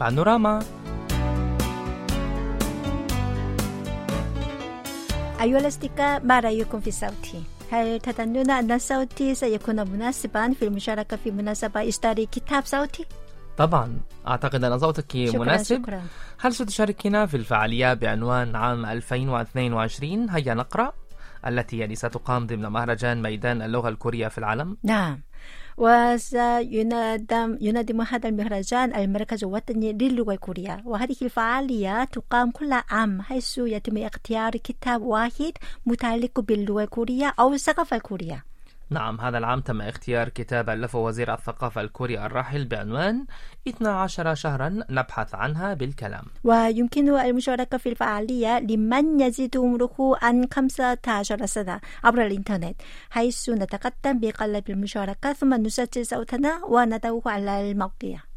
بانوراما أيها الأصدقاء ما رأيكم في الصوت؟ هل تظنون أن الصوت سيكون مناسبا في المشاركة في مناسبة إصدار كتاب صوتي؟ طبعا أعتقد أن صوتك شكرا مناسب شكرا هل ستشاركنا في الفعالية بعنوان عام 2022 هيا نقرأ التي يعني ستقام ضمن مهرجان ميدان اللغة الكورية في العالم نعم وسينظم ينظم هذا المهرجان المركز الوطني للغة الكورية وهذه الفعالية تقام كل عام حيث يتم اختيار كتاب واحد متعلق باللغة الكورية أو الثقافة الكورية. نعم هذا العام تم اختيار كتاب ألفه وزير الثقافة الكوري الراحل بعنوان 12 شهرا نبحث عنها بالكلام. ويمكن المشاركة في الفعالية لمن يزيد عمره عن 15 سنة عبر الإنترنت حيث نتقدم بقلب المشاركة ثم نسجل صوتنا وندعوه على الموقع.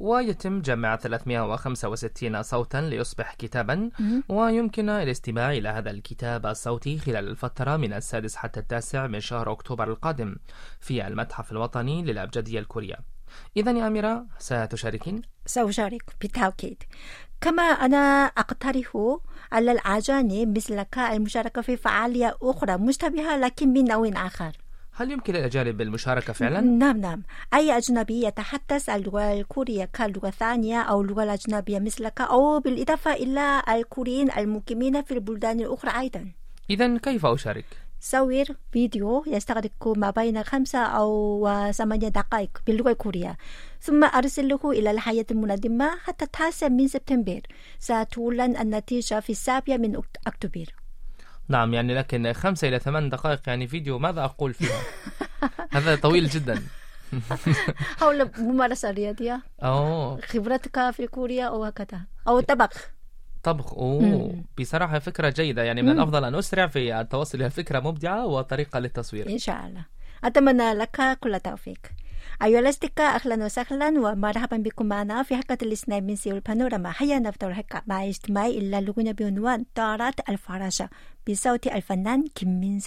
ويتم جمع 365 صوتا ليصبح كتابا ويمكن الاستماع إلى هذا الكتاب الصوتي خلال الفترة من السادس حتى التاسع من شهر أكتوبر القادم في المتحف الوطني للأبجدية الكورية. إذا يا أميرة ستشاركين؟ سأشارك. بالتأكيد. كما أنا أقترح على الأجانب مثلك المشاركة في فعالية أخرى مشتبهة لكن من نوع آخر. هل يمكن للأجانب المشاركة فعلا؟ نعم نعم. أي أجنبي يتحدث اللغة الكورية كلغة ثانية أو اللغة الأجنبية مثلك أو بالإضافة إلى الكوريين المقيمين في البلدان الأخرى أيضا. إذا كيف أشارك؟ صور فيديو يستغرق ما بين خمسة أو ثمانية دقائق باللغة الكورية. ثم أرسله إلى الهيئة المنظمة حتى التاسع من سبتمبر. ستعلن النتيجة في السابع من أكت- أكتوبر. نعم يعني لكن خمسة إلى ثمان دقائق يعني فيديو ماذا أقول فيها؟ هذا طويل جدا. حول ممارسة رياضية. أوه. خبرتك في كوريا أو هكذا أو طبخ. طبخ أوه. مم. بصراحة فكرة جيدة يعني من مم. الأفضل أن أسرع في التوصل إلى فكرة مبدعة وطريقة للتصوير. إن شاء الله. أتمنى لك كل التوفيق. أيها الأصدقاء أهلا وسهلا ومرحبا بكم معنا في حلقة الإسلام من سيول بانوراما هيا نفتح الحلقة حلقة مع اجتماعي إلا لغنا بعنوان طارت الفراشة بصوت الفنان كيم من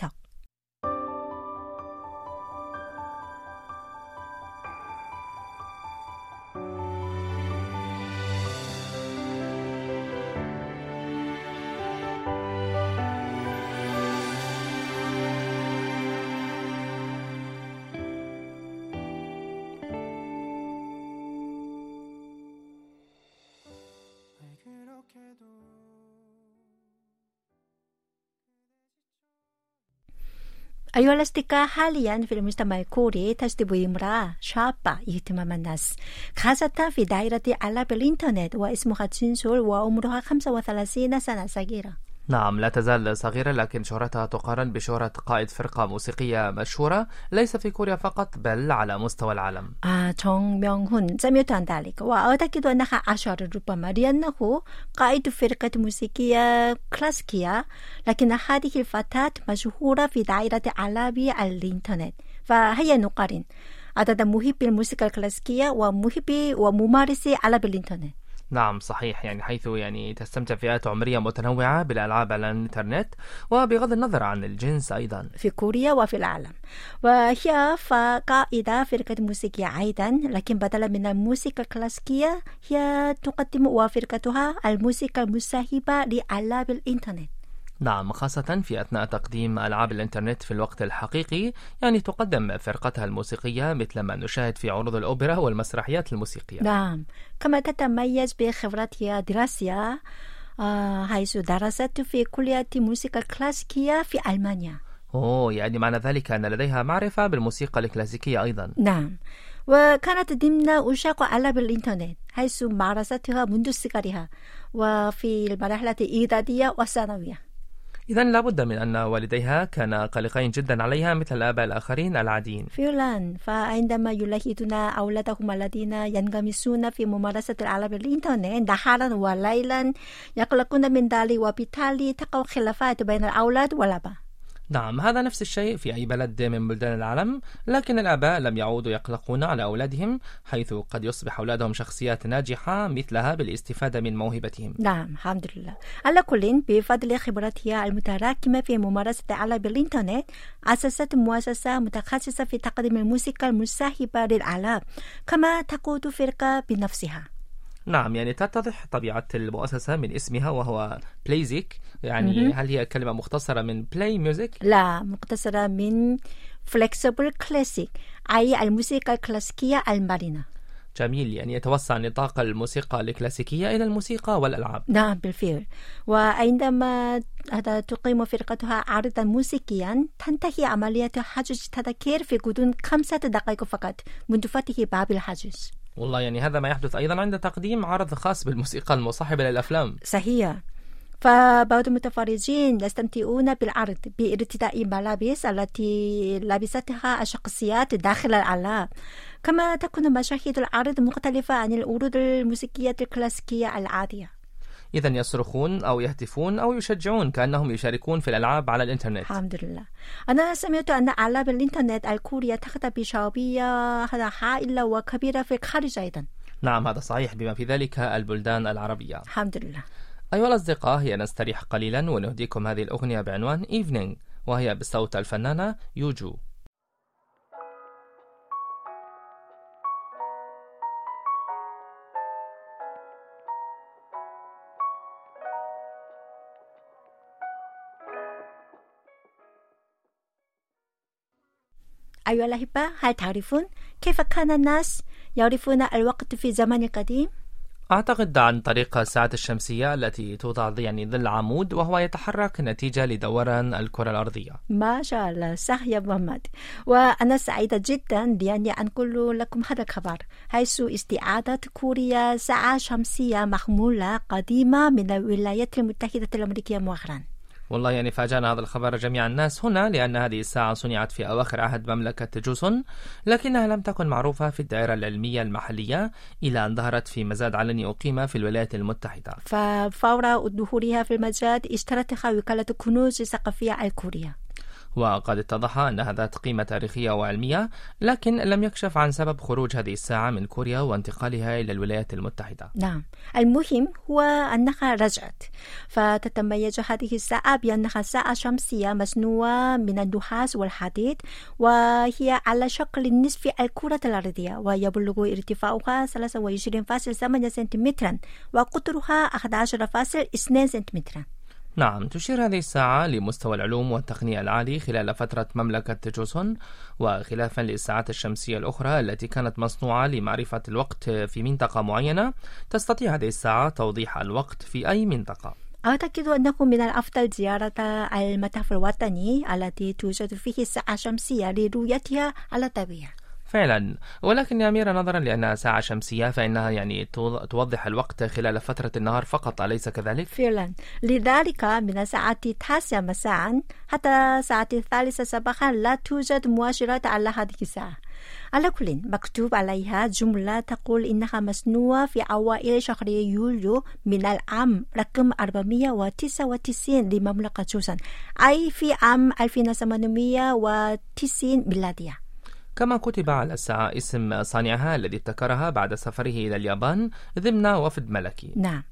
أيها الأصدقاء حاليا في المجتمع الكوري تجذب امرأة شابة يتم الناس خاصة في دائرة على بالإنترنت واسمها جنسول وعمرها 35 سنة صغيرة نعم لا تزال صغيرة لكن شهرتها تقارن بشهرة قائد فرقة موسيقية مشهورة ليس في كوريا فقط بل على مستوى العالم 아, 정명훈 سمعت عن ذلك وأعتقد أنها أشهر ربما لأنه قائد فرقة موسيقية كلاسيكية لكن هذه الفتاة مشهورة في دائرة أعلام الإنترنت فهيا نقارن عدد محبي الموسيقى الكلاسيكية ومحبي وممارسي ألعاب الإنترنت نعم صحيح. يعني حيث يعني تستمتع فئات عمرية متنوعة بالألعاب على الإنترنت وبغض النظر عن الجنس أيضا. في كوريا وفي العالم. وهي قائدة فرقة موسيقية أيضا لكن بدلا من الموسيقى الكلاسيكية هي تقدم وفرقتها الموسيقى المصاحبة لألعاب الإنترنت. نعم خاصة في أثناء تقديم ألعاب الإنترنت في الوقت الحقيقي. يعني تقدم فرقتها الموسيقية مثل ما نشاهد في عروض الأوبرا والمسرحيات الموسيقية. نعم. كما تتميز بخبرتها الدراسية آه، حيث درست في كلية موسيقى كلاسيكية في ألمانيا. أوه يعني معنى ذلك أن لديها معرفة بالموسيقى الكلاسيكية أيضا. نعم. وكانت ضمن عشاق ألعاب الإنترنت حيث مارستها منذ صغرها وفي المرحلة الإعدادية والثانوية. إذا لابد من أن والديها كانا قلقين جدا عليها مثل الآباء الآخرين العاديين. فعلا فعندما يلاحظون أولادهم الذين ينغمسون في ممارسة الألعاب الإنترنت نهارا وليلا يقلقون من ذلك وبالتالي تقع خلافات بين الأولاد والآباء. نعم هذا نفس الشيء في أي بلد من بلدان العالم لكن الآباء لم يعودوا يقلقون على أولادهم حيث قد يصبح أولادهم شخصيات ناجحة مثلها بالاستفادة من موهبتهم. نعم الحمد لله. على كل بفضل خبرتها المتراكمة في ممارسة ألعاب الإنترنت أسست مؤسسة متخصصة في تقديم الموسيقى المصاحبة للألعاب كما تقود فرقة بنفسها. نعم يعني تتضح طبيعة المؤسسة من اسمها وهو Playsic يعني هل هي كلمة مختصرة من play music؟ لا مختصرة من flexible classic أي الموسيقى الكلاسيكية المرنة. جميل يعني يتوسع نطاق الموسيقى الكلاسيكية إلى الموسيقى والألعاب. نعم بالفعل. وعندما هذا تقيم فرقتها عرضا موسيقيا تنتهي عملية حجز تذاكر في غضون خمسة دقائق فقط منذ فتح باب الحجز والله يعني هذا ما يحدث أيضا عند تقديم عرض خاص بالموسيقى المصاحبة للأفلام. صحيح. فبعض المتفرجين يستمتعون بالعرض بارتداء الملابس التي لبستها الشخصيات داخل الألعاب كما تكون مشاهد العرض مختلفة عن العروض الموسيقية الكلاسيكية العادية. إذا يصرخون أو يهتفون أو يشجعون كأنهم يشاركون في الألعاب على الإنترنت. الحمد لله. أنا سمعت أن ألعاب الإنترنت الكورية تخطى بشعبية هائلة وكبيرة في الخارج أيضا. نعم هذا صحيح بما في ذلك البلدان العربية. الحمد لله. أيها الأصدقاء هي نستريح قليلا ونهديكم هذه الأغنية بعنوان Evening وهي بصوت الفنانة يوجو أيها الأحبة هل تعرفون كيف كان الناس يعرفون الوقت في الزمن القديم؟ أعتقد عن طريق الساعة الشمسية التي توضع يعني ظل عمود وهو يتحرك نتيجة لدوران الكرة الأرضية. ما شاء الله صح يا محمد وأنا سعيدة جدا لأني أنقل لكم هذا الخبر حيث استعادة كوريا ساعة شمسية محمولة قديمة من الولايات المتحدة الأمريكية مؤخرا. والله يعني فاجأنا هذا الخبر جميع الناس هنا لأن هذه الساعة صنعت في أواخر عهد مملكة جوسون لكنها لم تكن معروفة في الدائرة العلمية المحلية إلى أن ظهرت في مزاد علني أقيم في الولايات المتحدة. ففور ظهورها في المزاد اشترتها وكالة كنوز الثقافية الكورية. وقد اتضح أنها ذات قيمة تاريخية وعلمية لكن لم يكشف عن سبب خروج هذه الساعة من كوريا وانتقالها إلى الولايات المتحدة. نعم. المهم هو أنها رجعت. فتتميز هذه الساعة بأنها ساعة شمسية مصنوعة من النحاس والحديد وهي على شكل نصف الكرة الأرضية ويبلغ ارتفاعها 23.8 سنتيمترا وقطرها 11.2 سنتيمترا. نعم تشير هذه الساعة لمستوى العلوم والتقنية العالي خلال فترة مملكة جوسون وخلافا للساعات الشمسية الأخرى التي كانت مصنوعة لمعرفة الوقت في منطقة معينة تستطيع هذه الساعة توضيح الوقت في أي منطقة. أعتقد أنه من الأفضل زيارة المتحف الوطني التي توجد فيه الساعة الشمسية لرؤيتها على الطبيعة. فعلا. ولكن يا أميرة نظرا لأنها ساعة شمسية فإنها يعني توضح الوقت خلال فترة النهار فقط أليس كذلك؟ فعلا. لذلك من الساعة التاسعة مساء حتى الساعة الثالثة صباحا لا توجد مؤشرات على هذه الساعة. على كل مكتوب عليها جملة تقول إنها مصنوعة في أوائل شهر يوليو من العام رقم 499 لمملكة جوسن أي في عام 1890 ميلادية. كما كتب على الساعة اسم صانعها الذي ابتكرها بعد سفره إلى اليابان ضمن وفد ملكي. نعم.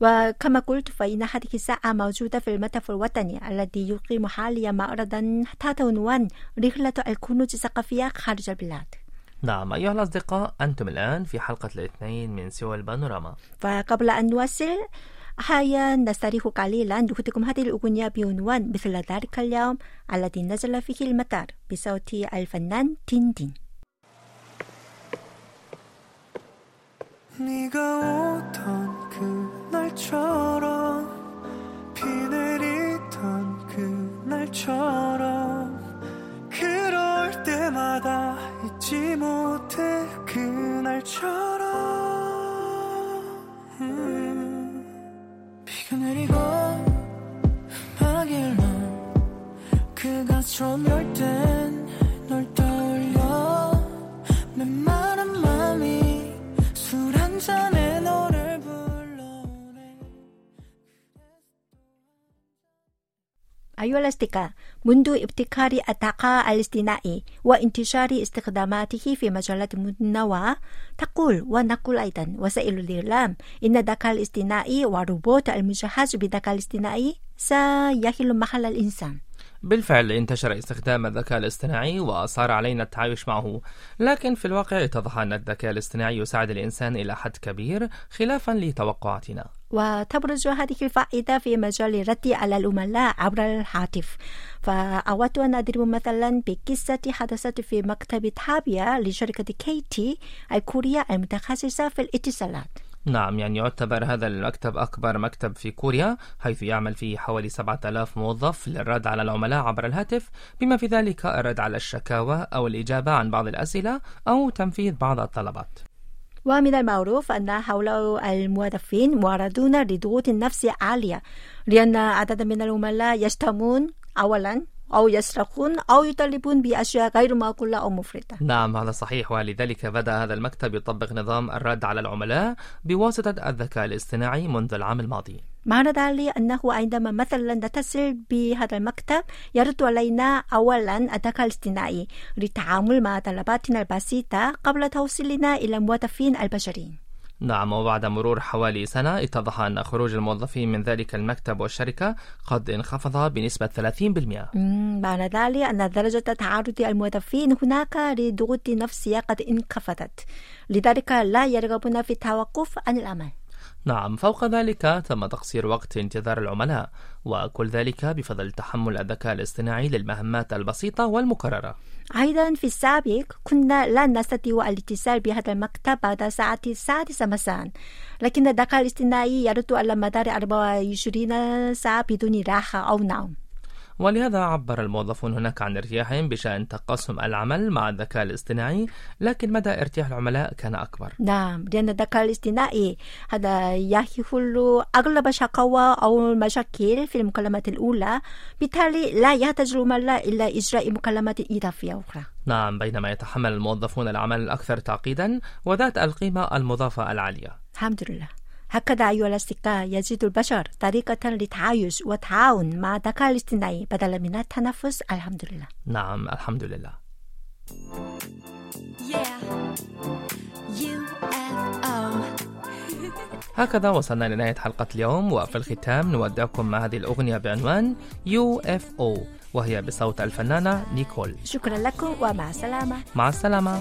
وكما قلت فإن هذه الساعة موجودة في المتحف الوطني الذي يقيم حاليا معرضا تحت عنوان رحلة الكنوز الثقافية خارج البلاد. نعم أيها الأصدقاء أنتم الآن في حلقة الاثنين من سوى البانوراما. فقبل أن نواصل هيا نستريح قليلا نهدكم هذه الأغنية بعنوان مثل ذلك اليوم الذي نزل فيه المطر بصوت الفنان تيندين 네가 오던 그날처럼 비 내리던 그날처럼 الأصدقاء منذ ابتكار الذكاء الاصطناعي وانتشار استخداماته في مجالات متنوعة تقول ونقول أيضا وسائل الإعلام إن الذكاء الاصطناعي والروبوت المجهز بالذكاء الاصطناعي سيحل محل الإنسان بالفعل انتشر استخدام الذكاء الاصطناعي وصار علينا التعايش معه. لكن في الواقع اتضح أن الذكاء الاصطناعي يساعد الإنسان إلى حد كبير خلافا لتوقعاتنا. وتبرز هذه الفائدة في مجال الرد على العملاء عبر الهاتف. فأود أن أضرب مثلا بقصة حدثت في مكتب تابيا لشركة كيتي الكورية المتخصصة في الاتصالات. نعم يعني يعتبر هذا المكتب أكبر مكتب في كوريا حيث يعمل فيه حوالي 7000 موظف للرد على العملاء عبر الهاتف بما في ذلك الرد على الشكاوى أو الإجابة عن بعض الأسئلة أو تنفيذ بعض الطلبات. ومن المعروف أن هؤلاء الموظفين معرضون لضغوط نفسية عالية لأن عدد من العملاء يشتمون أولا أو يسرقون أو يطالبون بأشياء غير معقولة أو مفرطة نعم هذا صحيح ولذلك بدأ هذا المكتب يطبق نظام الرد على العملاء بواسطة الذكاء الاصطناعي منذ العام الماضي. معنى ذلك أنه عندما مثلا نتصل بهذا المكتب يرد علينا أولا الذكاء الاصطناعي للتعامل مع طلباتنا البسيطة قبل توصيلنا إلى الموظفين البشريين. نعم وبعد مرور حوالي سنة اتضح أن خروج الموظفين من ذلك المكتب والشركة قد انخفض بنسبة 30% معنى ذلك أن درجة تعرض الموظفين هناك لضغوط نفسية قد انخفضت. لذلك لا يرغبون في التوقف عن العمل نعم فوق ذلك تم تقصير وقت انتظار العملاء وكل ذلك بفضل تحمل الذكاء الاصطناعي للمهمات البسيطة والمكررة. أيضا في السابق كنا لا نستطيع الاتصال بهذا المكتب بعد الساعة السادسة مساء لكن الذكاء الاصطناعي يرد على مدار 24 ساعة بدون راحة أو نوم. ولهذا عبر الموظفون هناك عن ارتياحهم بشأن تقاسم العمل مع الذكاء الاصطناعي لكن مدى ارتياح العملاء كان أكبر. نعم لأن الذكاء الاصطناعي هذا يحل أغلب الشكاوى أو المشاكل في المكالمات الأولى بالتالي لا يحتاج العملاء إلى إجراء مكالمات إضافية أخرى. نعم بينما يتحمل الموظفون العمل الأكثر تعقيدا وذات القيمة المضافة العالية. الحمد لله. هكذا أيها الأصدقاء يجد البشر طريقة للتعايش والتعاون مع الذكاء الاصطناعي بدلا من التنفس. الحمد لله نعم الحمد لله هكذا وصلنا لنهاية حلقة اليوم وفي الختام نودعكم مع هذه الأغنية بعنوان UFO وهي بصوت الفنانة نيكول. شكرا لكم ومع السلامة. مع السلامة.